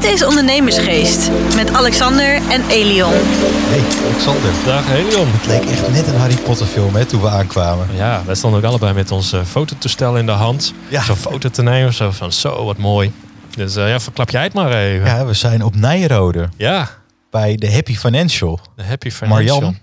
Dit is Ondernemersgeest met Alexander en Elion. Hey, Alexander. Dag Helion. Het leek echt net een Harry Potter film hè, toen we aankwamen. Ja, wij stonden ook allebei met ons eh, fototoestel in de hand. Ja. Zo'n foto te nemen, zo van zo, wat mooi. Dus eh, ja, verklap jij het maar even. Ja, we zijn op Nijrode Ja, bij de Happy Financial. de Happy Financial. Marjan.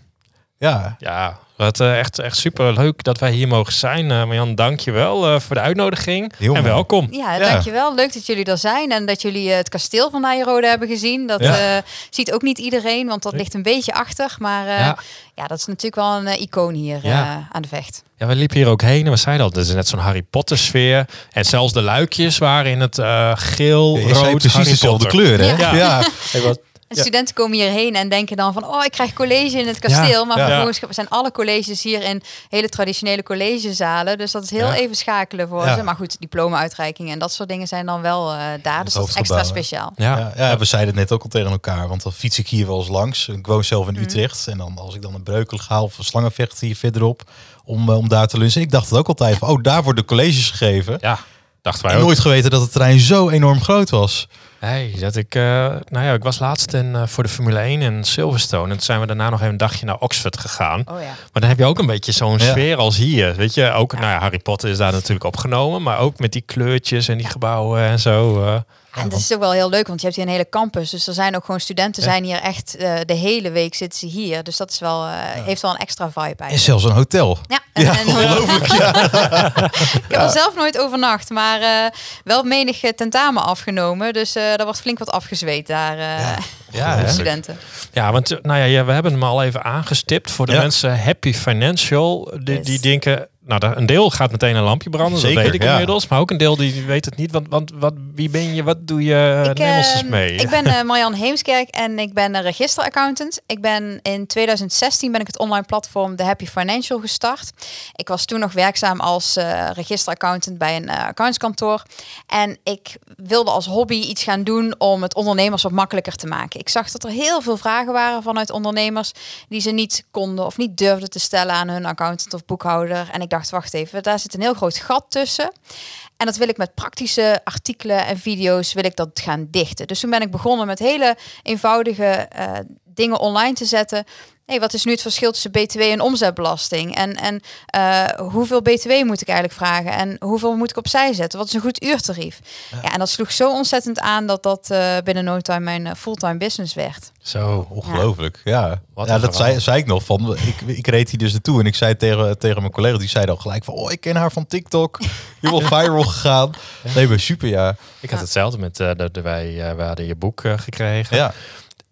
Ja, Ja, wat eh, echt, echt super leuk dat wij hier mogen zijn. Eh Marjan, dank je wel eh, voor de uitnodiging. Heel en mooi. welkom. Ja, Ja. dankjewel. Leuk dat jullie er zijn en dat jullie het kasteel van Nijrode hebben gezien. Dat Ja. eh, ziet ook niet iedereen, want dat ligt een beetje achter. Maar eh, Ja. ja. dat is natuurlijk wel een icoon hier Ja. eh, aan de vecht. Ja, we liepen hier ook heen en we zeiden al, dit is net zo'n Harry Potter sfeer. En zelfs de luikjes waren in het eh, geel, rood, precies Harry dezelfde Potter. kleur hè? Ja. ja. Hey, wat, En Ja. studenten komen hierheen en denken dan van, oh, ik krijg college in het kasteel. maar ja. vervolgens zijn alle colleges hier in hele traditionele collegezalen. Dus dat is heel Ja. even schakelen voor Ja. ze. Maar goed, diploma-uitreikingen en dat soort dingen zijn dan wel eh, daar. Dus dat is extra speciaal. ja. Ja, ja, we zeiden het net ook al tegen elkaar, want dan fiets ik hier wel eens langs. Ik woon zelf in Mhm. Utrecht en dan als ik dan een breukelen ga of een slangenvecht hier verderop om, eh, om daar te lunchen. Ik dacht het ook altijd van, oh, daar worden colleges gegeven. ja, dachten wij En ook. nooit geweten dat het terrein zo enorm groot was. Hey, dat ik, eh, nou ja, ik was laatst in, eh, voor de Formule 1 in Silverstone. En toen zijn we daarna nog even een dagje naar Oxford gegaan. Oh ja. Maar dan heb je ook een beetje zo'n Ja. sfeer als hier. Weet je, ook, nou ja, Harry Potter is daar natuurlijk opgenomen. Maar ook met die kleurtjes en die gebouwen en zo. eh. En dat is ook wel heel leuk, want je hebt hier een hele campus. Dus er zijn ook gewoon studenten zijn hier echt eh, de hele week zitten ze hier. Dus dat is wel, eh, heeft wel een extra vibe En eigenlijk. zelfs een hotel. Ja, en, Ja, en- ongelooflijk. Ja. ik heb er zelf nooit overnacht, maar eh, wel menig tentamen afgenomen. Dus eh daar wordt flink wat afgezweet daar eh Ja. Studenten. Ja, want nou ja, ja, we hebben hem al even aangestipt voor de Ja. mensen Happy Financial. Die, Yes. die denken, nou, daar- een deel gaat meteen een lampje branden. Zeker, dat weet ik ja. inmiddels. Maar ook een deel die weet het niet. Want, want wat, wie ben je? Wat doe je? Ik, Neem ons eens eh, mee. ik ben eh, Marjan Heemskerk en ik ben een registeraccountant. Ik ben in 2016 ben ik het online platform The Happy Financial gestart. Ik was toen nog werkzaam als eh, registeraccountant bij een eh, accountskantoor. En ik wilde als hobby iets gaan doen om het ondernemers wat makkelijker te maken. Ik zag dat er heel veel vragen waren vanuit ondernemers die ze niet konden of niet durfden te stellen aan hun accountant of boekhouder. En ik dacht, wacht even, daar zit een heel groot gat tussen. En dat wil ik met praktische artikelen en video's wil ik dat gaan dichten. Dus toen ben ik begonnen met hele eenvoudige eh, dingen online te zetten. Hey, wat is nu het verschil tussen BTW en omzetbelasting? En, en eh, hoeveel BTW moet ik eigenlijk vragen? En hoeveel moet ik opzij zetten? Wat is een goed uurtarief? Ja, en dat sloeg zo ontzettend aan dat dat eh, binnen no time mijn eh, fulltime business werd. Zo. Ongelooflijk, ja. Wat ja een dat zei, zei ik nog van. Ik, ik reed hier dus naartoe en ik zei tegen, tegen mijn collega, die zei dan gelijk van, oh, ik ken haar van TikTok. Helemaal viral gegaan. Nee, maar super, ja. Ik had hetzelfde met dat wij, eh, we hadden je boek eh, gekregen. Ja,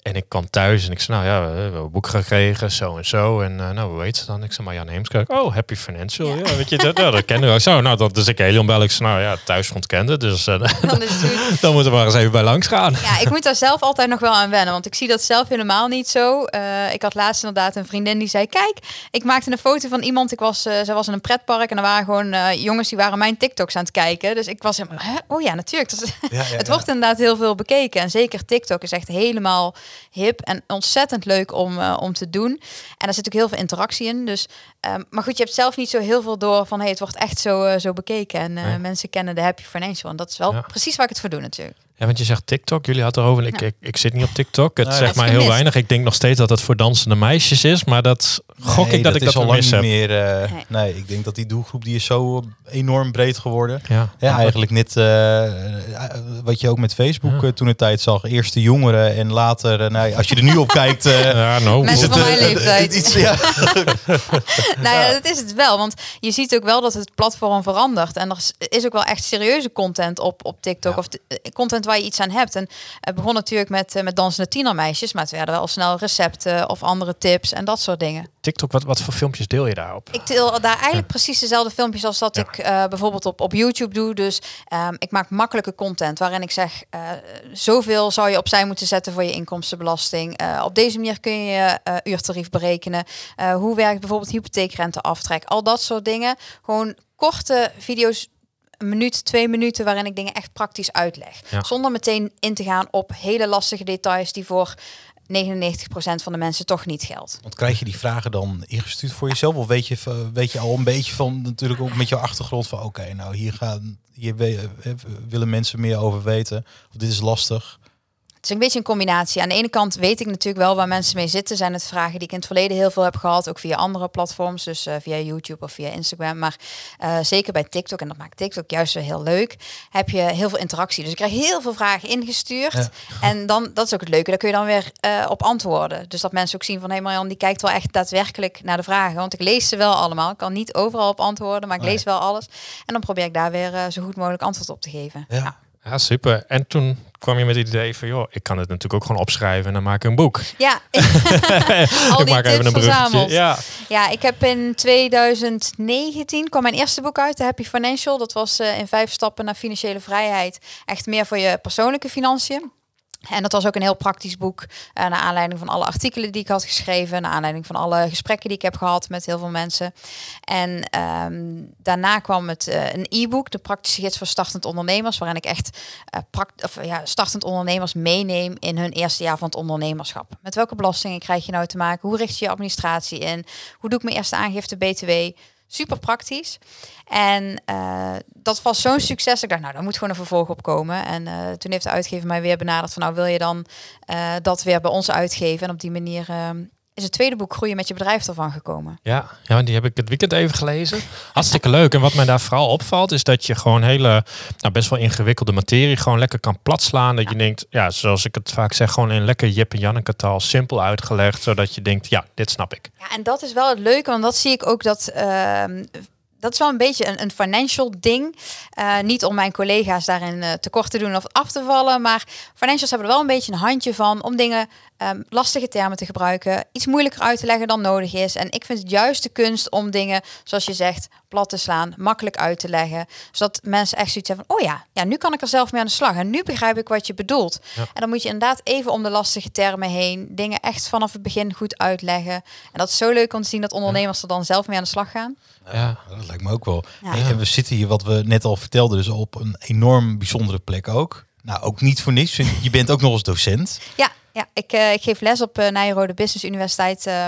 En ik kwam thuis en ik zei, nou ja, we hebben een boek gekregen, zo en zo. En eh, nou, hoe heet ze dan? Ik zei, Marjan Heemskerk. Oh, Happy Financial. Ja, weet je, dat, nou, dat kennen we ook. Zo, nou, dat dus ik Helion bel. Ik zei, nou ja, thuis ontkende. Dus eh, Dan is het dan moeten we maar eens even bij langs gaan. Ja, ik moet daar zelf altijd nog wel aan wennen, want ik zie dat zelf helemaal niet zo. Eh, ik had laatst inderdaad een vriendin die zei: Kijk, ik maakte een foto van iemand. Ik was, zij was in een pretpark en er waren gewoon jongens die waren mijn TikToks aan het kijken. Dus ik was helemaal, Hè? oh ja, natuurlijk. Dat is- ja, ja, het wordt inderdaad heel veel bekeken. En zeker TikTok is echt helemaal hip en ontzettend leuk om, eh, om te doen. En er zit ook heel veel interactie in. Dus, ehm, maar goed, je hebt zelf niet zo heel veel door van hey, het wordt echt zo, eh, zo bekeken. En eh, Nee. mensen kennen de Happy Financial. En dat is wel Ja. precies waar ik het voor doe natuurlijk. Ja, want je zegt TikTok. Jullie hadden erover. Ik, Ja. ik, ik zit niet op TikTok. Het zegt is mij heel gemist. weinig. Ik denk nog steeds dat het voor dansende meisjes is. Maar dat gok Nee, ik dat, ik dat al lang mis niet heb. meer. eh, Nee. nee. ik denk dat die doelgroep die is zo enorm breed geworden. Ja. Ja, eigenlijk net eh, eh, wat je ook met Facebook Ja. toen de tijd zag. Eerst de jongeren en later, nou, als je er nu op kijkt, eh, Ja, nou, Mensen is het van mijn leeftijd. iets, ja. Nou ja, dat is het wel. Want je ziet ook wel dat het platform verandert. En er is- ook wel echt serieuze content op, op TikTok. Ja. Of t- waar je iets aan hebt. En het begon natuurlijk met, eh, met dansende tienermeisjes. Maar het werden wel snel recepten of andere tips en dat soort dingen. TikTok, wat, wat voor filmpjes deel je daarop? Ik deel daar eigenlijk precies dezelfde filmpjes als dat Ja. ik eh, bijvoorbeeld op, op YouTube doe. Dus ehm, ik maak makkelijke content waarin ik zeg, eh, zoveel zou je opzij moeten zetten voor je inkomstenbelasting. Op deze manier kun je je uurtarief berekenen. Hoe werkt bijvoorbeeld hypotheekrenteaftrek? Al dat soort dingen. Gewoon korte video's een minuut, twee minuten waarin ik dingen echt praktisch uitleg. Ja. Zonder meteen in te gaan op hele lastige details die voor 99% van de mensen toch niet geldt. Want krijg je die vragen dan ingestuurd voor jezelf? Of weet je, eh, weet je al een beetje van, natuurlijk ook met jouw achtergrond van, oké, nou hier gaan, hier eh, willen mensen meer over weten. Of dit is lastig. Is een beetje een combinatie. Aan de ene kant weet ik natuurlijk wel waar mensen mee zitten. Zijn het vragen die ik in het verleden heel veel heb gehad. Ook via andere platforms. Dus eh, via YouTube of via Instagram. Maar eh, zeker bij TikTok. En dat maakt TikTok juist weer heel leuk. Heb je heel veel interactie. Dus ik krijg heel veel vragen ingestuurd. Ja. En dan, dat is ook het leuke. Daar kun je dan weer eh, op antwoorden. Dus dat mensen ook zien van... Hé hey Marjan, die kijkt wel echt daadwerkelijk naar de vragen. Want ik lees ze wel allemaal. Ik kan niet overal op antwoorden. Maar ik Nee. lees wel alles. En dan probeer ik daar weer zo goed mogelijk antwoord op te geven. Ja. Ja, super. En toen kwam je met het idee van, joh, ik kan het natuurlijk ook gewoon opschrijven en dan maak ik een boek. Ja, al ik die maak even een verzameld. Ja, Ja, ik heb in 2019 kwam mijn eerste boek uit, The Happy Financial. Dat was eh, in vijf stappen naar financiële vrijheid. Echt meer voor je persoonlijke financiën. En dat was ook een heel praktisch boek. eh, naar aanleiding van alle artikelen die ik had geschreven. Naar aanleiding van alle gesprekken die ik heb gehad met heel veel mensen. En ehm, daarna kwam het eh, een e-book, de praktische gids voor startend ondernemers. Waarin ik echt pract of, ja, startend ondernemers meeneem in hun eerste jaar van het ondernemerschap. Met welke belastingen krijg je nou te maken? Hoe richt je je administratie in? Hoe doe ik mijn eerste aangifte BTW? Super praktisch. En eh, dat was zo'n succes. Ik dacht, nou, daar moet gewoon een vervolg op komen. En eh, toen heeft de uitgever mij weer benaderd van, nou, wil je dan eh, dat weer bij ons uitgeven? En op die manier eh, is het tweede boek Groeien met je bedrijf ervan gekomen. ja, ja, die heb ik het weekend even gelezen. Hartstikke leuk. En wat mij daar vooral opvalt, is dat je gewoon hele, nou, best wel ingewikkelde materie gewoon lekker kan platslaan. Dat je denkt, ja, zoals ik het vaak zeg, gewoon in lekker Jip en Janneke taal simpel uitgelegd. Zodat je denkt, ja, dit snap ik. Ja, en dat is wel het leuke, want dat zie ik ook dat. ehm, dat is wel een beetje een, een financial ding. Eh, niet om mijn collega's daarin eh, tekort te doen of af te vallen. Maar financials hebben er wel een beetje een handje van om dingen ehm, lastige termen te gebruiken. Iets moeilijker uit te leggen dan nodig is. En ik vind het juist de kunst om dingen, zoals je zegt, plat te slaan, makkelijk uit te leggen. Zodat mensen echt zoiets hebben van, oh ja, ja, nu kan ik er zelf mee aan de slag. En nu begrijp ik wat je bedoelt. Ja. En dan moet je inderdaad even om de lastige termen heen. Dingen echt vanaf het begin goed uitleggen. En dat is zo leuk om te zien dat ondernemers er dan zelf mee aan de slag gaan. Ja. Dat lijkt me ook wel. Ja. Hey, en we zitten hier, wat we net al vertelden, dus op een enorm bijzondere plek ook. Nou, ook niet voor niks. Je bent ook nog eens docent. Ja, ja ik, eh, ik geef les op uh, Nijrode Business Universiteit eh,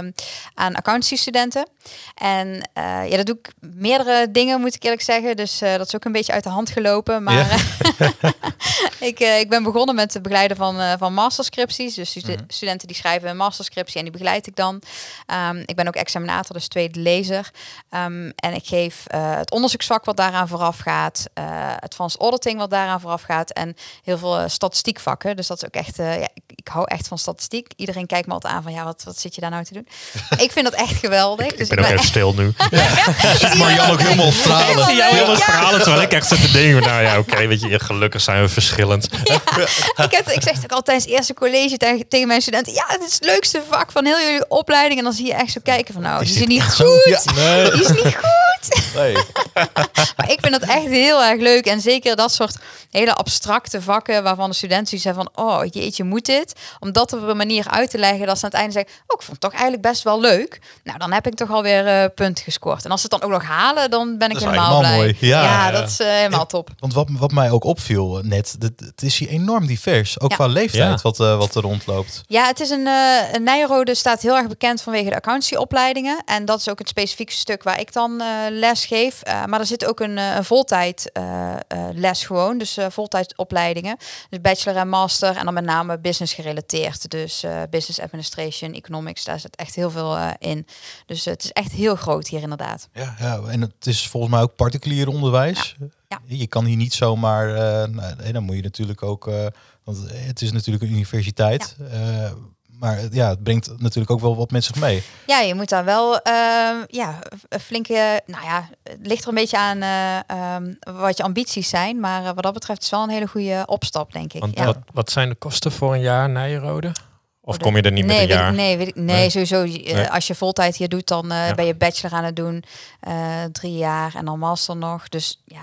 aan accountancy-studenten. En eh, ja, dat doe ik meerdere dingen, moet ik eerlijk zeggen. Dus dat is ook een beetje uit de hand gelopen. Maar Ja. ik, ik ben begonnen met het begeleiden van, van masterscripties. Dus stu- Mhm. studenten die schrijven een masterscriptie en die begeleid ik dan. Ehm, ik ben ook examinator, dus tweede lezer. Ehm, en ik geef het onderzoeksvak wat daaraan vooraf gaat. het Frans auditing wat daaraan vooraf gaat. En heel veel statistiekvakken. Dus dat is ook echt... ja, ik, ik hou echt van statistiek. Iedereen kijkt me altijd aan van... Ja, wat, wat zit je daar nou te doen? ik vind dat echt geweldig. Ik Dus ben ook even stil nu. Zit Marjan ook helemaal stralen. Helemaal ja. verhalen terwijl ik echt zit te denken. Nou ja, oké, weet je, gelukkig zijn we verschillend. ik, heb, ik zeg het ook altijd tijdens eerste college tegen, tegen mijn studenten. Ja, het is het leukste vak van heel jullie opleiding. En dan zie je echt zo kijken van nou, Is die is niet echt goed. Ja. Die is niet goed. Nee. Maar ik vind dat echt heel erg leuk. En zeker dat soort hele abstracte vakken waarvan de studenten hebben van... oh jeetje, moet dit? Om dat op een manier uit te leggen dat ze aan het einde zeggen... oh, ik vond het toch eigenlijk best wel leuk. Nou, dan heb ik toch alweer eh punten gescoord. En als ze het dan ook nog halen, dan ben ik helemaal, blij. mooi. Ja, ja. dat is eh, helemaal top. Want wat, wat mij ook opviel net, dat- het is hier enorm divers. Ook Ja. qua leeftijd wat, eh, wat er rondloopt. Ja, het is een, eh een Nijrode staat heel erg bekend vanwege de accountancyopleidingen. En dat is ook het specifieke stuk waar ik dan eh, les geef. Eh, maar er zit ook een, eh, een voltijd eh, les gewoon. Dus voltijdopleidingen. Dus bachelor en master. En dan met name business gerelateerd. Dus business administration, economics. Daar zit echt heel veel in. Dus het is echt heel groot hier inderdaad. Ja, ja, en het is volgens mij ook particulier onderwijs. Ja. Je kan hier niet zomaar, nou, nee, dan moet je natuurlijk ook, want het is natuurlijk een universiteit. Maar ja, het brengt natuurlijk ook wel wat met zich mee. Ja, je moet daar wel eh, ja, een flinke. Nou ja, het ligt er een beetje aan eh, ehm, wat je ambities zijn. Maar eh, wat dat betreft is wel een hele goede opstap, denk ik. Want ja. wat, wat zijn de kosten voor een jaar Nijrode? Of kom je er niet nee, met een ik- jaar? nee, weet ik, nee, Nee. sowieso. eh, Nee. Als je voltijd hier doet, dan eh, Ja. ben je bachelor aan het doen. eh, drie jaar en dan master nog. Dus ja,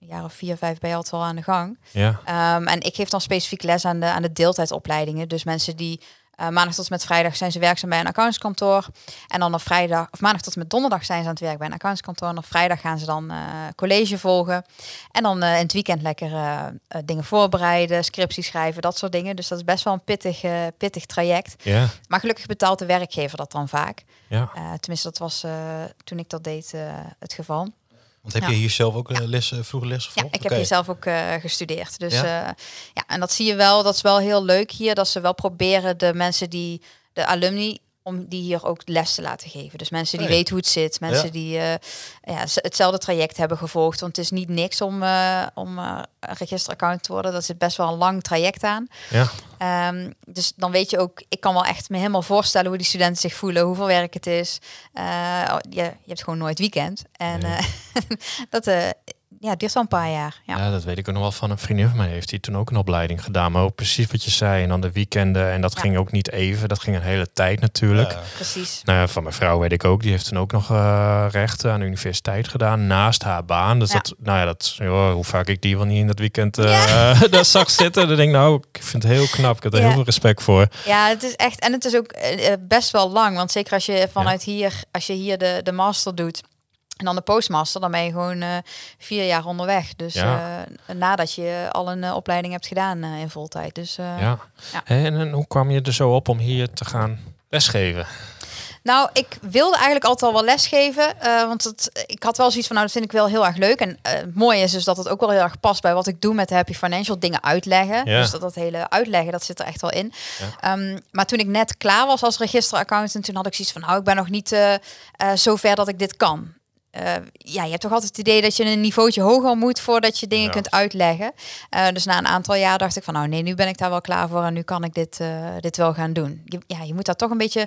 een jaar of vier, vijf ben je altijd wel aan de gang. Ja. Ehm, en ik geef dan specifiek les aan de, aan de deeltijdopleidingen. Dus mensen die eh, maandag tot en met vrijdag zijn ze werkzaam bij een accountskantoor. En dan op vrijdag, of maandag tot en met donderdag zijn ze aan het werk bij een accountskantoor. En op vrijdag gaan ze dan eh, college volgen. En dan eh, in het weekend lekker dingen voorbereiden, scriptie schrijven, dat soort dingen. Dus dat is best wel een pittig, pittig traject. Ja. Maar gelukkig betaalt de werkgever dat dan vaak. Ja. Tenminste, dat was toen ik dat deed het geval. Want heb Ja. je hier zelf ook eh, les, eh, vroeger les Ja, ik heb hier zelf ook eh, gestudeerd. Dus Ja? ja. ja, en dat zie je wel. Dat is wel heel leuk hier. Dat ze wel proberen de mensen die, de alumni, om die hier ook les te laten geven. Dus mensen die Hey. weten hoe het zit. Mensen Ja. die eh, ja, hetzelfde traject hebben gevolgd. Want het is niet niks om, eh om eh, een registeraccount te worden. Dat zit best wel een lang traject aan. Ja. Ehm, dus dan weet je ook, ik kan wel echt me helemaal voorstellen hoe die studenten zich voelen, hoeveel werk het is. Eh, je, je hebt gewoon nooit weekend. En Nee. eh, dat eh, ja, het duurt wel een paar jaar. Ja. Ja. dat weet ik ook nog wel van een vriendin van mij. Heeft die toen ook een opleiding gedaan. Maar ook precies wat je zei. En dan de weekenden. En dat Ja. ging ook niet even. Dat ging een hele tijd natuurlijk. Ja. Precies. Nou ja, van mijn vrouw weet ik ook. Die heeft toen ook nog eh, rechten aan de universiteit gedaan. Naast haar baan. Dus Ja. dat, nou ja, dat, joh, hoe vaak ik die wel niet in dat weekend eh daar zag zitten. Dan denk ik, nou, ik vind het heel knap. Ik heb er Ja. heel veel respect voor. Ja, het is echt, en het is ook eh, best wel lang. Want zeker als je vanuit hier, als je hier de, de master doet. En dan de postmaster, dan ben je gewoon eh, vier jaar onderweg. Dus Ja. eh, nadat je al een eh, opleiding hebt gedaan in voltijd. Dus Ja. Ja. En, en hoe kwam je er zo op om hier te gaan lesgeven? Nou, ik wilde eigenlijk altijd al wel lesgeven. want het, ik had wel zoiets van, nou, dat vind ik wel heel erg leuk. En het mooie is dus dat het ook wel heel erg past bij wat ik doe met de Happy Financial. Dingen uitleggen. Ja. Dus dat, dat hele uitleggen, dat zit er echt wel in. Ja. Ehm, maar toen ik net klaar was als registeraccountant, toen had ik zoiets van, nou, ik ben nog niet zo ver dat ik dit kan. Eh, ja, je hebt toch altijd het idee dat je een niveautje hoger moet voordat je dingen Ja. kunt uitleggen. Eh, dus na een aantal jaar dacht ik van, nou nee, nu ben ik daar wel klaar voor en nu kan ik dit, eh, dit wel gaan doen. Je, ja, je moet daar toch een beetje,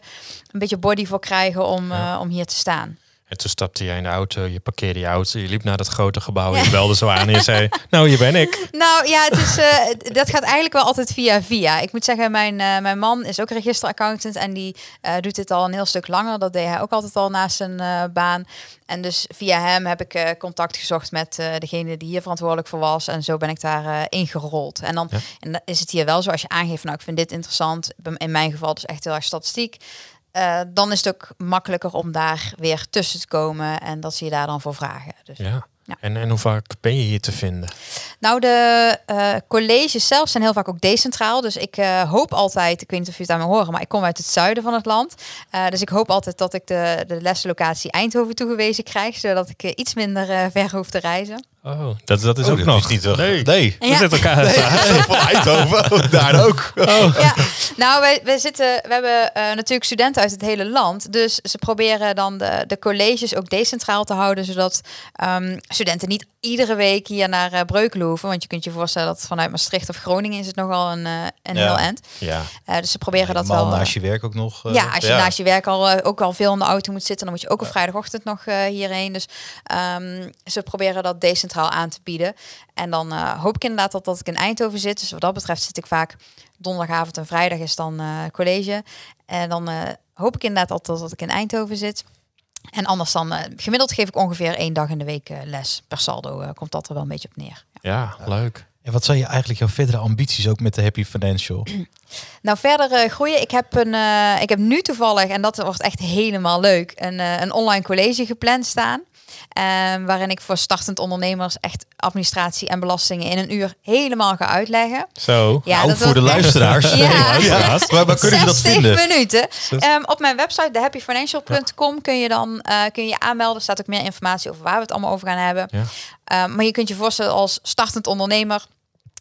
een beetje body voor krijgen om, Ja. om hier te staan. En toen stapte jij in de auto, je parkeerde je auto, je liep naar dat grote gebouw, je belde zo aan en je zei, nou hier ben ik. Nou ja, het is, eh, dat gaat eigenlijk wel altijd via via. Ik moet zeggen, mijn, eh, mijn man is ook registeraccountant en die eh, doet dit al een heel stuk langer. Dat deed hij ook altijd al naast zijn baan. En dus via hem heb ik contact gezocht met eh, degene die hier verantwoordelijk voor was. En zo ben ik daar eh, ingerold. En dan Ja. en dan is het hier wel zo, als je aangeeft, nou ik vind dit interessant. In mijn geval dus echt heel erg statistiek. Eh, dan is het ook makkelijker om daar weer tussen te komen en dat ze je daar dan voor vragen. Dus. Ja. Ja. En, en hoe vaak ben je hier te vinden? Nou, de eh, colleges zelf zijn heel vaak ook decentraal. Dus ik eh, hoop altijd, ik weet niet of je het aan me horen, maar ik kom uit het zuiden van het land. Dus ik hoop altijd dat ik de, de leslocatie Eindhoven toegewezen krijg, zodat ik iets minder ver hoef te reizen. Oh, dat, dat is Oh, ook dat nog. niet toch? Nee, Nee. we Ja. zitten elkaar. Nee, van Eindhoven. Daar ook. Ja, nou, wij, wij zitten, we hebben eh, natuurlijk studenten uit het hele land. Dus ze proberen dan de, de colleges ook decentraal te houden, zodat ehm, studenten niet iedere week hier naar eh, Breukelen hoeven. Want je kunt je voorstellen dat vanuit Maastricht of Groningen is het nogal een, eh een Ja. heel eind. Ja, Eh, dus ze proberen dat wel. naast je werk ook nog. ja, als je naast je werk al, ook al veel in de auto moet zitten, dan moet je ook op vrijdagochtend nog eh, hierheen. Dus ehm, ze proberen dat decentraal aan te bieden. En dan eh, hoop ik inderdaad dat, dat ik in Eindhoven zit. Dus wat dat betreft zit ik vaak donderdagavond en vrijdag is dan eh, college. En dan eh, hoop ik inderdaad altijd dat ik in Eindhoven zit. En anders dan, eh, gemiddeld geef ik ongeveer één dag in de week eh, les. Per saldo eh, komt dat er wel een beetje op neer. ja, leuk. En wat zijn je eigenlijk jouw verdere ambities ook met de Happy Financial? Nou, verder eh, groeien. Ik heb, een, eh, ik heb nu toevallig, en dat wordt echt helemaal leuk, een, eh, een online college gepland staan. Ehm, waarin ik voor startend ondernemers echt administratie en belastingen in een uur helemaal ga uitleggen. Zo. Ja, nou, dat voor de luisteraars. Ja. Ja. Waar, waar kunnen ze dat 60 vinden? minuten. Ehm, op mijn website, thehappyfinancial.com, kun je dan eh, kun je aanmelden. Er staat ook meer informatie over waar we het allemaal over gaan hebben. Ja. Ehm, maar je kunt je voorstellen als startend ondernemer.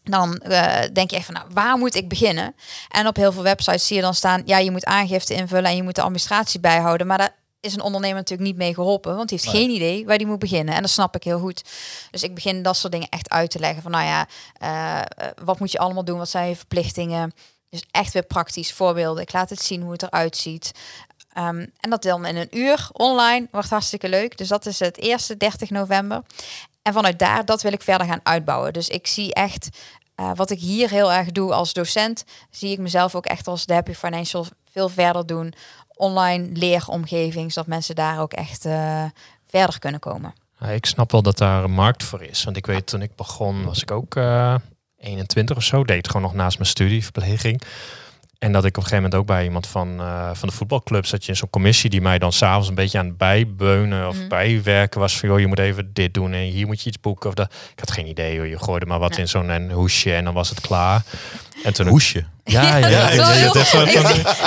Dan eh, denk je echt van, nou, waar moet ik beginnen? En op heel veel websites zie je dan staan, ja, je moet aangifte invullen en je moet de administratie bijhouden. Maar daar is een ondernemer natuurlijk niet mee geholpen, want die heeft Nee. geen idee waar die moet beginnen. En dat snap ik heel goed. Dus ik begin dat soort dingen echt uit te leggen. Van, nou ja, eh, eh, wat moet je allemaal doen? Wat zijn je verplichtingen? Dus echt weer praktisch voorbeelden. Ik laat het zien hoe het eruit ziet. Ehm, en dat dan in een uur online. Wordt hartstikke leuk. Dus dat is het eerste, 30 november. En vanuit daar, dat wil ik verder gaan uitbouwen. Dus ik zie echt, eh, wat ik hier heel erg doe als docent, zie ik mezelf ook echt als de Happy Financial veel verder doen. Online leeromgeving, zodat mensen daar ook echt eh, verder kunnen komen. Ja, ik snap wel dat daar een markt voor is. Want ik weet, toen ik begon, was ik ook eh 21 of zo. Deed gewoon nog naast mijn studie, verpleging. En dat ik op een gegeven moment ook bij iemand van, eh, van de voetbalclub zat je in zo'n commissie die mij dan s'avonds een beetje aan het bijbeunen of Mhm. bijwerken was van joh, je moet even dit doen en hier moet je iets boeken of dat. Ik had geen idee hoor, je gooide maar wat Nee. in zo'n hoesje en dan was het klaar. En toen Hoesje. Ja, ja, ik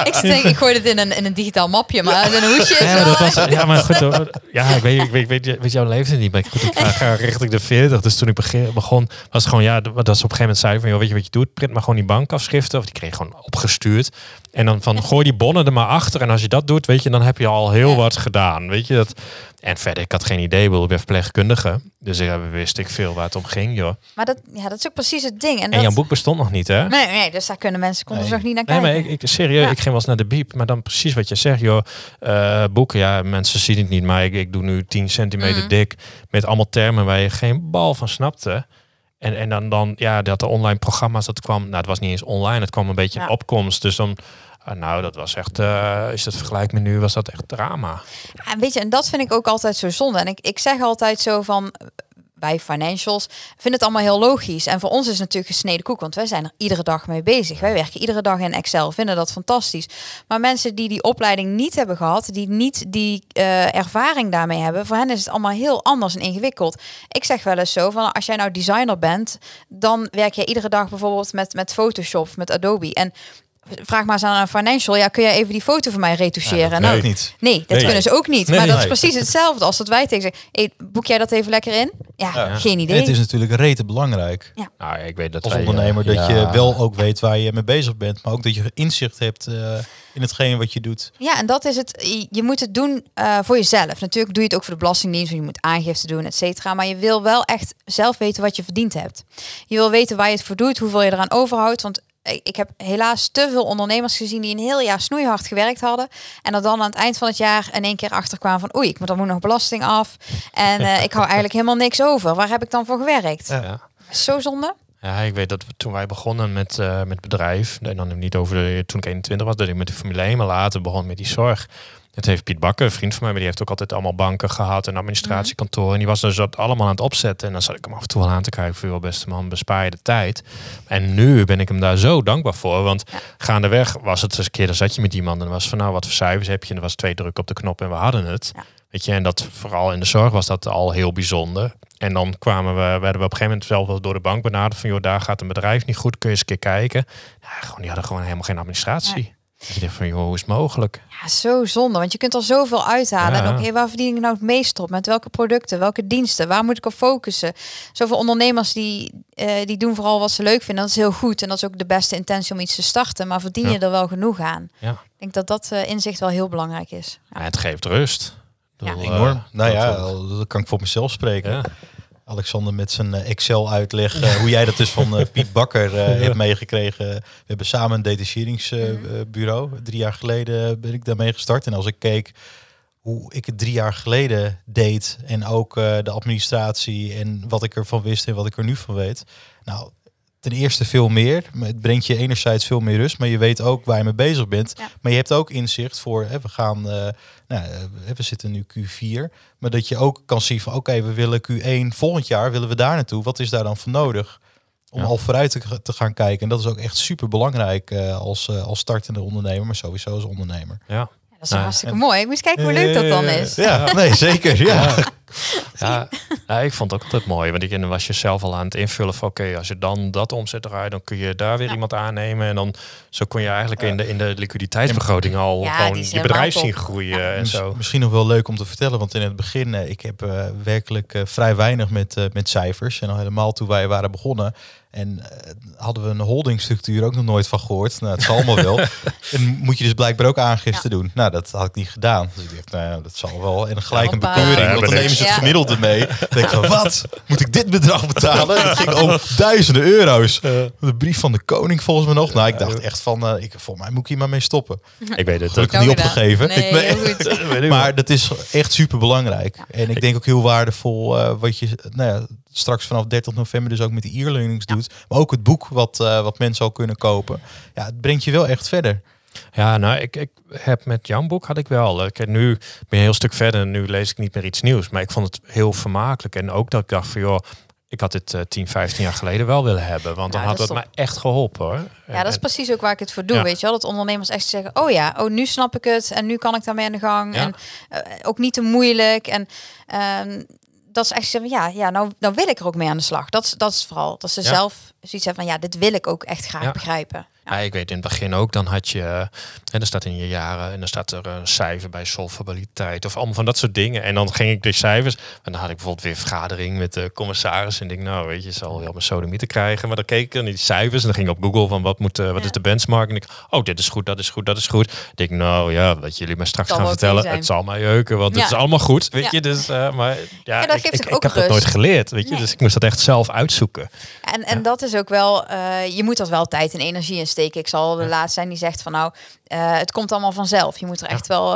ik, ik, denk, ik gooi het in een, in een digitaal mapje, maar een hoesje Ja, dat was, ja, maar goed. hoor. Ja, ik weet, ik weet, weet, weet jouw leeftijd niet. Maar goed, ik ga, richting de 40. Dus toen ik begon, was het gewoon, ja, dat ze op een gegeven moment zeiden van, joh, weet je wat je doet? Print maar gewoon die bankafschriften. Of die kreeg je gewoon opgestuurd. En dan van, gooi die bonnen er maar achter. En als je dat doet, weet je, dan heb je al heel wat gedaan. Weet je dat? En verder, ik had geen idee. Ik Ik ben verpleegkundige. Dus ja, wist ik veel waar het om ging, joh. Maar dat, ja, dat is ook precies het ding. En, En dat, jouw boek bestond nog niet, hè? Nee, nee, dus daar kunnen mensen konden ze Nee. nog niet naar Nee, kijken. maar ik, ik serieus, Ja. ik ging wel eens naar de biep, maar dan precies wat je zegt, joh. eh, boeken, ja, mensen zien het niet, maar ik, ik doe nu 10 centimeter Mhm. dik met allemaal termen waar je geen bal van snapte. En, en dan, dan, ja, dat de online programma's, dat kwam, nou, het was niet eens online, het kwam een beetje Ja. in opkomst. Dus dan, ah, nou, dat was echt, eh is dat vergelijk met nu, was dat echt drama. Ja, weet je, en dat vind ik ook altijd zo zonde. En ik, ik zeg altijd zo van, wij financials vinden het allemaal heel logisch. En voor ons is het natuurlijk gesneden koek, want wij zijn er iedere dag mee bezig. Wij werken iedere dag in Excel, vinden dat fantastisch. Maar mensen die die opleiding niet hebben gehad, die niet die eh, ervaring daarmee hebben, voor hen is het allemaal heel anders en ingewikkeld. Ik zeg wel eens zo van, als jij nou designer bent, dan werk je iedere dag bijvoorbeeld met, met Photoshop, met Adobe. En vraag maar eens aan een financial, ja, kun je even die foto van mij retoucheren? dat nou, niet. Nee, dat Nee. kunnen ze ook niet. Nee, maar dat nee. is precies hetzelfde als dat wij tegen zeggen. Hey, boek jij dat even lekker in? Ja, Ja. geen En idee. het is natuurlijk rete belangrijk Nou, ik weet dat als wij, eh, ondernemer dat ja. je wel ook weet waar je mee bezig bent, maar ook dat je inzicht hebt eh, in hetgeen wat je doet. Ja, en dat is het. Je- Je moet het doen eh, voor jezelf. Natuurlijk doe je het ook voor de belastingdienst, want je moet aangifte doen, et cetera. Maar je wil wel echt zelf weten wat je verdiend hebt. Je wil weten waar je het voor doet, hoeveel je eraan overhoudt. Want ik heb helaas te veel ondernemers gezien die een heel jaar snoeihard gewerkt hadden. En er dan aan het eind van het jaar in één keer achter kwamen van oei, ik moet dan moet nog belasting af. En eh, ik hou eigenlijk helemaal niks over. Waar heb ik dan voor gewerkt? Ja. Zo zonde. Ja, ik weet dat we, toen wij begonnen met, eh met bedrijf, en dan niet over de, toen ik 21 was, dat ik met de 1, maar later begon met die zorg. Het heeft Piet Bakker, een vriend van mij, maar die heeft ook altijd allemaal banken gehad en administratiekantoren. En die was dus dat allemaal aan het opzetten. En dan zat ik hem af en toe wel aan te kijken voor, joh, beste man, bespaar je de tijd. En nu ben ik hem daar zo dankbaar voor. Want Ja. gaandeweg was het eens een keer, dan zat je met iemand en dan was van, nou, wat voor cijfers heb je? En er was twee druk op de knop en we hadden het. Ja. Weet je, en dat vooral in de zorg was dat al heel bijzonder. En dan kwamen we, werden we op een gegeven moment zelf wel door de bank benaderd van, joh, daar gaat een bedrijf niet goed, kun je eens een keer kijken. Ja, gewoon, die hadden gewoon helemaal geen administratie. Je denkt van, joh, hoe is het mogelijk? Ja, zo zonde. Want je kunt er zoveel uithalen. Ja. En ook, hey, waar verdien ik nou het meest op? Met welke producten? Welke diensten? Waar moet ik op focussen? Zoveel ondernemers die, eh, die doen vooral wat ze leuk vinden. Dat is heel goed. En dat is ook de beste intentie om iets te starten. Maar verdien je er wel genoeg aan? Ja. Ik denk dat dat eh, inzicht wel heel belangrijk is. Ja, het geeft rust. Ik Ja. bedoel, Enorm. eh, nou ja, dat- dat kan ik voor mezelf spreken. Alexander met zijn eh, Excel uitleg, eh, hoe jij dat dus van eh, Piet Bakker hebt meegekregen. We hebben samen een detacheringsbureau. Drie jaar geleden ben ik daarmee gestart. En als ik keek hoe ik het drie jaar geleden deed en ook de administratie en wat ik ervan wist en wat ik er nu van weet. Nou, ten eerste veel meer. Het brengt je enerzijds veel meer rust, maar je weet ook waar je mee bezig bent. Ja. Maar je hebt ook inzicht voor, hè, we gaan, eh, nou, eh, we zitten nu Q4, maar dat je ook kan zien van, oké, we willen Q1 volgend jaar, willen we daar naartoe. Wat is daar dan voor nodig? Om Ja. al vooruit te, te gaan kijken. En dat is ook echt super belangrijk als, eh, als startende ondernemer, maar sowieso als ondernemer. Ja. Ja, dat is Nou, hartstikke mooi. Ik moest kijken hoe leuk dat dan is. Ja, nee, zeker. Ja. Ja, ik vond het ook altijd mooi. Want ik, was je zelf al aan het invullen van... oké, als je dan dat omzet draait... dan kun je daar weer Ja. iemand aannemen. En dan zo kon je eigenlijk in, de, in de liquiditeitsbegroting al Ja, gewoon je bedrijf top. zien groeien en zo. Misschien nog wel leuk om te vertellen, want in het begin, eh, ik heb eh, werkelijk eh, vrij weinig met, eh, met cijfers. En al helemaal toen wij waren begonnen. En eh, hadden we een holdingstructuur ook nog nooit van gehoord. Nou, het zal allemaal wel. En moet je dus blijkbaar ook aangifte doen. Nou, dat had ik niet gedaan. Dus ik dacht, nou ja, dat zal wel. En gelijk een bekeuring, Ja, want dan nemen ze het gemiddelde mee. Dan denk ik van, wat? Moet ik dit bedrag betalen? Het ging om duizenden euro's. De brief van de koning volgens mij nog. Nou, ik dacht echt van, eh, ik, volgens mij moet ik hier maar mee stoppen. Ik weet het. Gelukkig Ook niet opgegeven. Nee, Ik- maar dat is echt super belangrijk. En ik denk ook heel waardevol eh, wat je nou ja, straks vanaf 30 november dus ook met de e-learnings doet. Maar ook het boek wat, eh, wat mensen al kunnen kopen. Ja, het brengt je wel echt verder. Ja, nou, ik, ik heb met jouw boek had ik wel. Ik nu ben je een heel stuk verder en nu lees ik niet meer iets nieuws. Maar ik vond het heel vermakelijk. En ook dat ik dacht van, joh, ik had dit eh 10, 15 jaar geleden wel willen hebben. Want dan had dat het me echt geholpen hoor. Ja, dat is precies ook waar ik het voor doe. Ja. Weet je wel, dat ondernemers echt zeggen: Oh ja, oh nu snap ik het en nu kan ik daarmee aan de gang. Ja. En eh, ook niet te moeilijk. En ehm, dat is echt zo ja, ja nou, nou wil ik er ook mee aan de slag. Dat, is- dat is vooral dat ze Ja. zelf zoiets hebben van ja, dit wil ik ook echt graag Ja. begrijpen. Ja, ik weet in het begin ook, dan had je, en er staat in je jaren, en dan staat er een cijfer bij solvabiliteit of allemaal van dat soort dingen. En dan ging ik de cijfers, en dan had ik bijvoorbeeld weer vergadering met de commissaris en ik, nou weet je, zal wel mijn sodomieten krijgen. Maar dan keek ik naar die cijfers en dan ging ik op Google van wat moet, eh, wat Ja. is de benchmark? En ik, oh dit is goed, dat is goed, dat is goed. Ik denk, nou ja, wat jullie me straks gaan vertellen, het zal mij jeuken, want Ja. het is allemaal goed, weet je. Dus, eh, maar ja, dat ik, geeft ik, ik ook heb dat nooit geleerd, weet je. Nee. Dus ik moest dat echt zelf uitzoeken. En, en dat is ook wel, eh, je moet er wel tijd en energie in steken. Ik zal de Ja. laatste zijn die zegt van nou, eh, het komt allemaal vanzelf. Je moet er echt wel,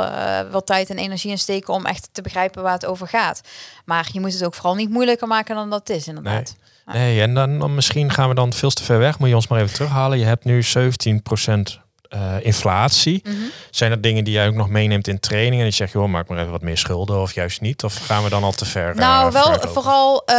wel tijd en energie in steken om echt te begrijpen waar het over gaat. Maar je moet het ook vooral niet moeilijker maken dan dat het is, inderdaad. Ja. Nee, en dan, dan misschien gaan we dan veel te ver weg. Moet je ons maar even terughalen. Je hebt nu 17% eh, inflatie. Mhm. Zijn er dingen die jij ook nog meeneemt in training? En die zeg je, joh, maak maar even wat meer schulden of juist niet? Of gaan we dan al te ver? eh, Nou, wel vooral eh,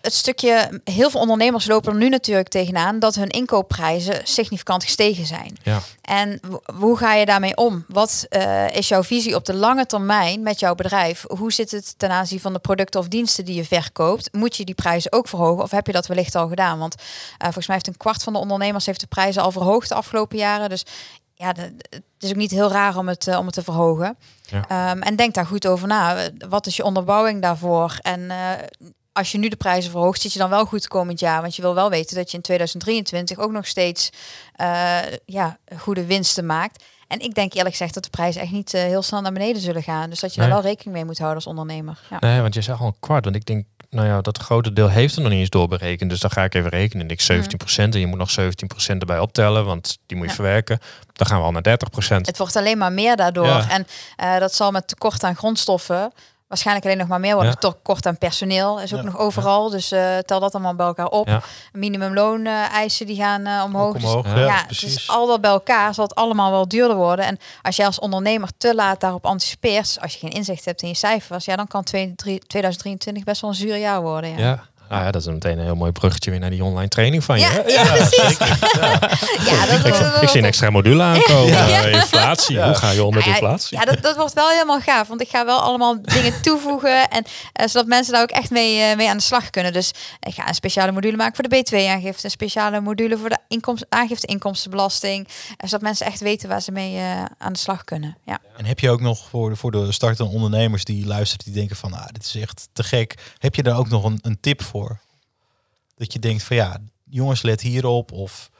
het stukje. Heel veel ondernemers lopen er nu natuurlijk tegenaan dat hun inkoopprijzen significant gestegen zijn. Ja. En hoe ga je daarmee om? Wat is jouw visie op de lange termijn met jouw bedrijf? Hoe zit het ten aanzien van de producten of diensten die je verkoopt? Moet je die prijzen ook verhogen of heb je dat wellicht al gedaan? Want volgens mij heeft een kwart van de ondernemers heeft de prijzen al verhoogd de afgelopen jaren. Dus ja, de- het is ook niet heel raar om het, eh, om het te verhogen. Ja. Ehm, en denk daar goed over na. Wat is je onderbouwing daarvoor? En eh, als je nu de prijzen verhoogt, zit je dan wel goed komend jaar. Want je wil wel weten dat je in 2023 ook nog steeds eh, ja, goede winsten maakt. En ik denk eerlijk gezegd dat de prijzen echt niet heel snel naar beneden zullen gaan. Dus dat je Nee. daar wel rekening mee moet houden als ondernemer. Ja. Nee, want je zegt al een kwart. Want ik denk, nou ja, dat grote deel heeft er nog niet eens doorberekend. Dus dan ga ik even rekenen. En ik 17% en je moet nog 17% erbij optellen. Want die moet je Ja. verwerken. Dan gaan we al naar 30%. Het wordt alleen maar meer daardoor. Ja. En eh, dat zal met tekort aan grondstoffen waarschijnlijk alleen nog maar meer worden. Ja. Tekort aan personeel is ook Ja. nog overal. Dus eh, tel dat allemaal bij elkaar op. Ja. Minimumloon eh, eisen die gaan eh, omhoog. Dus ja, dus al dat bij elkaar zal het allemaal wel duurder worden. En als jij als ondernemer te laat daarop anticipeert, als je geen inzicht hebt in je cijfers, ja, dan kan 2023 best wel een zuur jaar worden. Ja. Nou ja, dat is meteen een heel mooi bruggetje weer naar die online training van je. Ja, ja, precies. Ja, dat, Ik, zie een extra module aankomen. Ja. Eh, inflatie. Ja. Hoe ga je om met ja, inflatie? Ja, dat, dat wordt wel helemaal gaaf. Want ik ga wel allemaal dingen toevoegen. En eh, zodat mensen daar ook echt mee, eh, mee aan de slag kunnen. Dus ik ga een speciale module maken voor de B2-aangifte. Een speciale module voor de inkomst, aangifte inkomstenbelasting. En zodat mensen echt weten waar ze mee eh, aan de slag kunnen. Ja. En heb je ook nog voor de, voor de startende ondernemers die luisteren, die denken van, ah, dit is echt te gek. Heb je daar ook nog een, een tip voor? Dat je denkt van, ja, jongens, let hierop. Of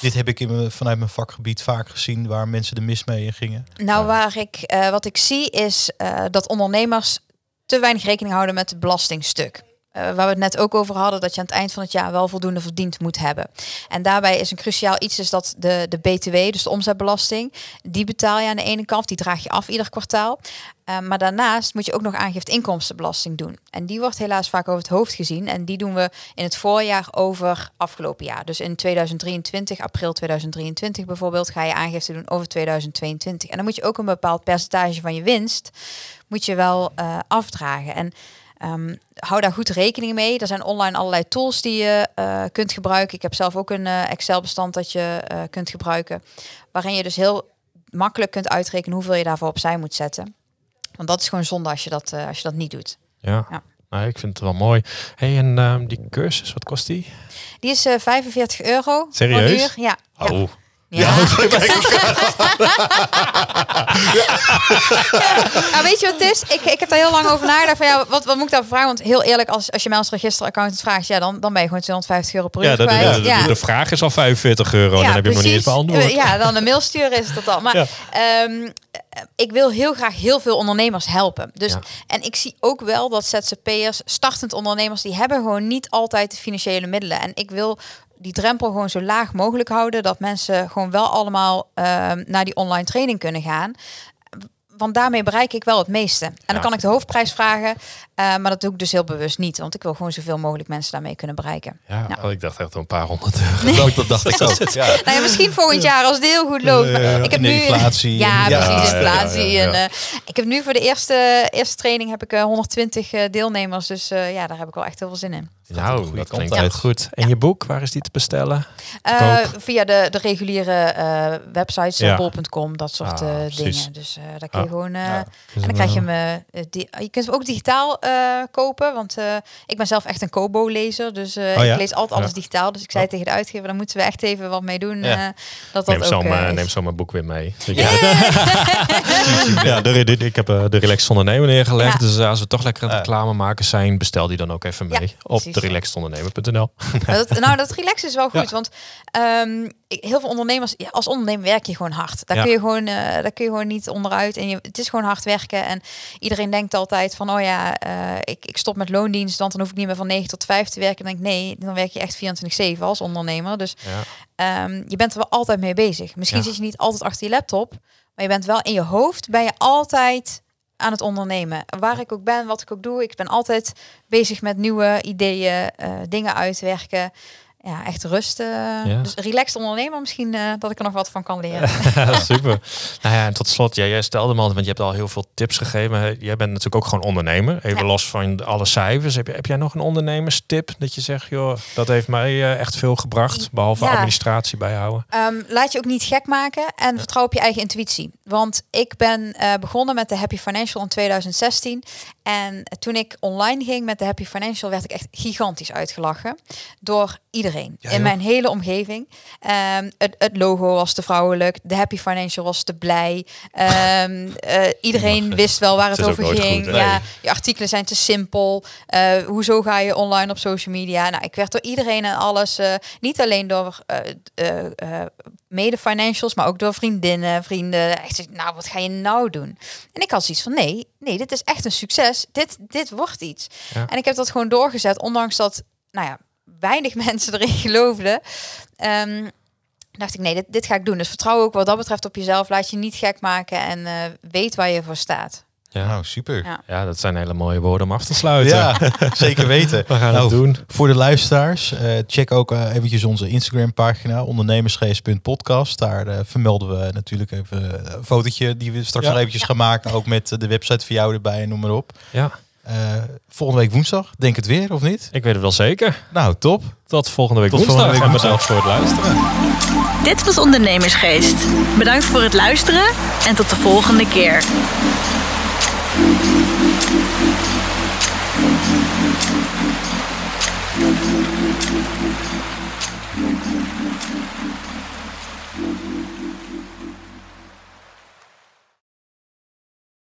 dit heb ik in mijn, vanuit mijn vakgebied vaak gezien, waar mensen de mis mee in gingen. Nou, waar ik, eh, wat ik zie is eh, dat ondernemers te weinig rekening houden met het belastingstuk. Eh, waar we het net ook over hadden, dat je aan het eind van het jaar wel voldoende verdiend moet hebben. En daarbij is een cruciaal iets is dat de, de BTW, dus de omzetbelasting, die betaal je aan de ene kant, die draag je af ieder kwartaal. Eh, maar daarnaast moet je ook nog aangifte inkomstenbelasting doen. En die wordt helaas vaak over het hoofd gezien. En die doen we in het voorjaar over afgelopen jaar. Dus in 2023, april 2023 bijvoorbeeld, ga je aangifte doen over 2022. En dan moet je ook een bepaald percentage van je winst moet je wel eh, afdragen. En ehm, hou daar goed rekening mee. Er zijn online allerlei tools die je eh, kunt gebruiken. Ik heb zelf ook een eh, Excel-bestand dat je eh, kunt gebruiken. Waarin je dus heel makkelijk kunt uitrekenen hoeveel je daarvoor opzij moet zetten. Want dat is gewoon zonde als je dat, als je dat niet doet. Ja. Ja. Nou, ik vind het wel mooi. hey, en ehm, die cursus, wat kost die? Die is eh 45 euro. Serieus? Per uur. Ja. Ja. Ja. nou, weet je wat het is? Ik, ik heb daar heel lang over nagedacht. Van, ja, wat, wat moet ik daarvoor vragen? Want heel eerlijk, als, als je mij als registeraccountant vraagt, ja, dan, dan ben je gewoon 250 euro per uur ja, dat, kwijt. de, de, de vraag is al 45 euro. dan heb je nog niet eens beantwoord. Ja, dan een mail sturen is dat al. Maar Ja. ehm, eh, ik wil heel graag heel veel ondernemers helpen. Dus, Ja. En ik zie ook wel dat ZZP'ers, startend ondernemers, die hebben gewoon niet altijd de financiële middelen. En ik wil die drempel gewoon zo laag mogelijk houden. Dat mensen gewoon wel allemaal ehm, naar die online training kunnen gaan. Want daarmee bereik ik wel het meeste. En dan kan ik de hoofdprijs vragen. eh, maar dat doe ik dus heel bewust niet. Want ik wil gewoon zoveel mogelijk mensen daarmee kunnen bereiken. Ja, ik dacht echt een paar honderd euro. Dat, dacht ik ook. Ja. Nou ja, misschien volgend jaar als het heel goed loopt. Maar ik heb nu inflatie. Ja, precies, inflatie. En, eh, ik heb nu voor de eerste, eerste training heb ik eh, 120 eh, deelnemers. Dus ja, daar heb ik wel echt heel veel zin in. Nou, dat klinkt uit. heel goed. En je boek, waar is die te bestellen? Eh, via de, de reguliere eh, websites, Ja. bol.com, dat soort Ah, eh, dingen. Dus eh, daar kun je gewoon... eh, Ja. en dan krijg je hem... die, je kunt hem ook digitaal eh, kopen. Want eh, ik ben zelf echt een Kobo-lezer. Dus eh, Oh ja? ik lees altijd alles digitaal. Dus ik zei Oh. tegen de uitgever... dan moeten we echt even wat mee doen. Ja. eh, dat dat Neem ook zo, mijn, is. neem zo mijn boek weer mee. Ja, ja de, de- ik heb de Relaxed Ondernemer neergelegd. Ja. Dus als we toch lekker aan het reclame maken zijn, bestel die dan ook even Ja, mee op relaxedondernemer.nl. Maar dat, nou, dat relax is wel goed. Ja. Want ik- heel veel ondernemers, ja, als ondernemer werk je gewoon hard. Daar, Ja. kun je gewoon, eh, daar kun je gewoon niet onderuit. En je, het is gewoon hard werken. En iedereen denkt altijd van, oh ja, eh, ik, ik stop met loondienst, want dan hoef ik niet meer van 9 tot 5 te werken. Dan denk ik, nee, dan werk je echt 24-7 als ondernemer. Dus ehm, je bent er wel altijd mee bezig. Misschien zit je niet altijd achter je laptop, maar je bent wel in je hoofd, ben je altijd aan het ondernemen. Waar ik ook ben, wat ik ook doe, ik ben altijd bezig met nieuwe ideeën, eh, dingen uitwerken. Ja, echt rust. Ja. Dus relaxed ondernemer, misschien eh, dat ik er nog wat van kan leren. Super. Nou ja, en tot slot, ja, jij stelde me al, want je hebt al heel veel tips gegeven. Jij bent natuurlijk ook gewoon ondernemer. Even Ja. los van alle cijfers. Heb, je, heb jij nog een ondernemerstip dat je zegt, joh, dat heeft mij eh, echt veel gebracht. Behalve Ja. administratie bijhouden. Ehm, laat je ook niet gek maken en vertrouw op je eigen intuïtie. Want ik ben eh, begonnen met de Happy Financial in 2016. En toen ik online ging met de Happy Financial, werd ik echt gigantisch uitgelachen door iedereen Ja, in mijn hele omgeving. Ehm, het, het logo was te vrouwelijk, de Happy Financial was te blij. Ehm, eh, iedereen mag, wist wel waar het, over ging. goed, ja, je artikelen zijn te simpel. Eh, hoezo ga je online op social media? Nou, ik werd door iedereen en alles, eh, niet alleen door eh, eh, eh, mede financials, maar ook door vriendinnen, vrienden. Echt, nou, wat ga je nou doen? En ik had zoiets van, nee, nee, dit is echt een succes. Dit, dit wordt iets. Ja. En ik heb dat gewoon doorgezet, ondanks dat, nou ja, weinig mensen erin geloofden. Ehm, dacht ik, nee, dit, dit ga ik doen. Dus vertrouw ook wat dat betreft op jezelf. Laat je niet gek maken en eh, weet waar je voor staat. Ja. Nou, super. Ja. ja, dat zijn hele mooie woorden om af te sluiten. Ja, zeker weten. We gaan Nou, het doen. Voor de luisteraars, eh, check ook eh, eventjes onze Instagram pagina, ondernemersgeest.podcast. Daar eh, vermelden we natuurlijk even een fotootje die we straks Ja. nog eventjes gaan maken. Ook met de website voor jou erbij en noem maar op. Ja, Eh, volgende week woensdag, denk het weer of niet? ik weet het wel zeker. Nou, top. Tot volgende week Tot woensdag. volgende week en bedankt voor het luisteren. Dit was Ondernemersgeest. Bedankt voor het luisteren en tot de volgende keer. Thank you.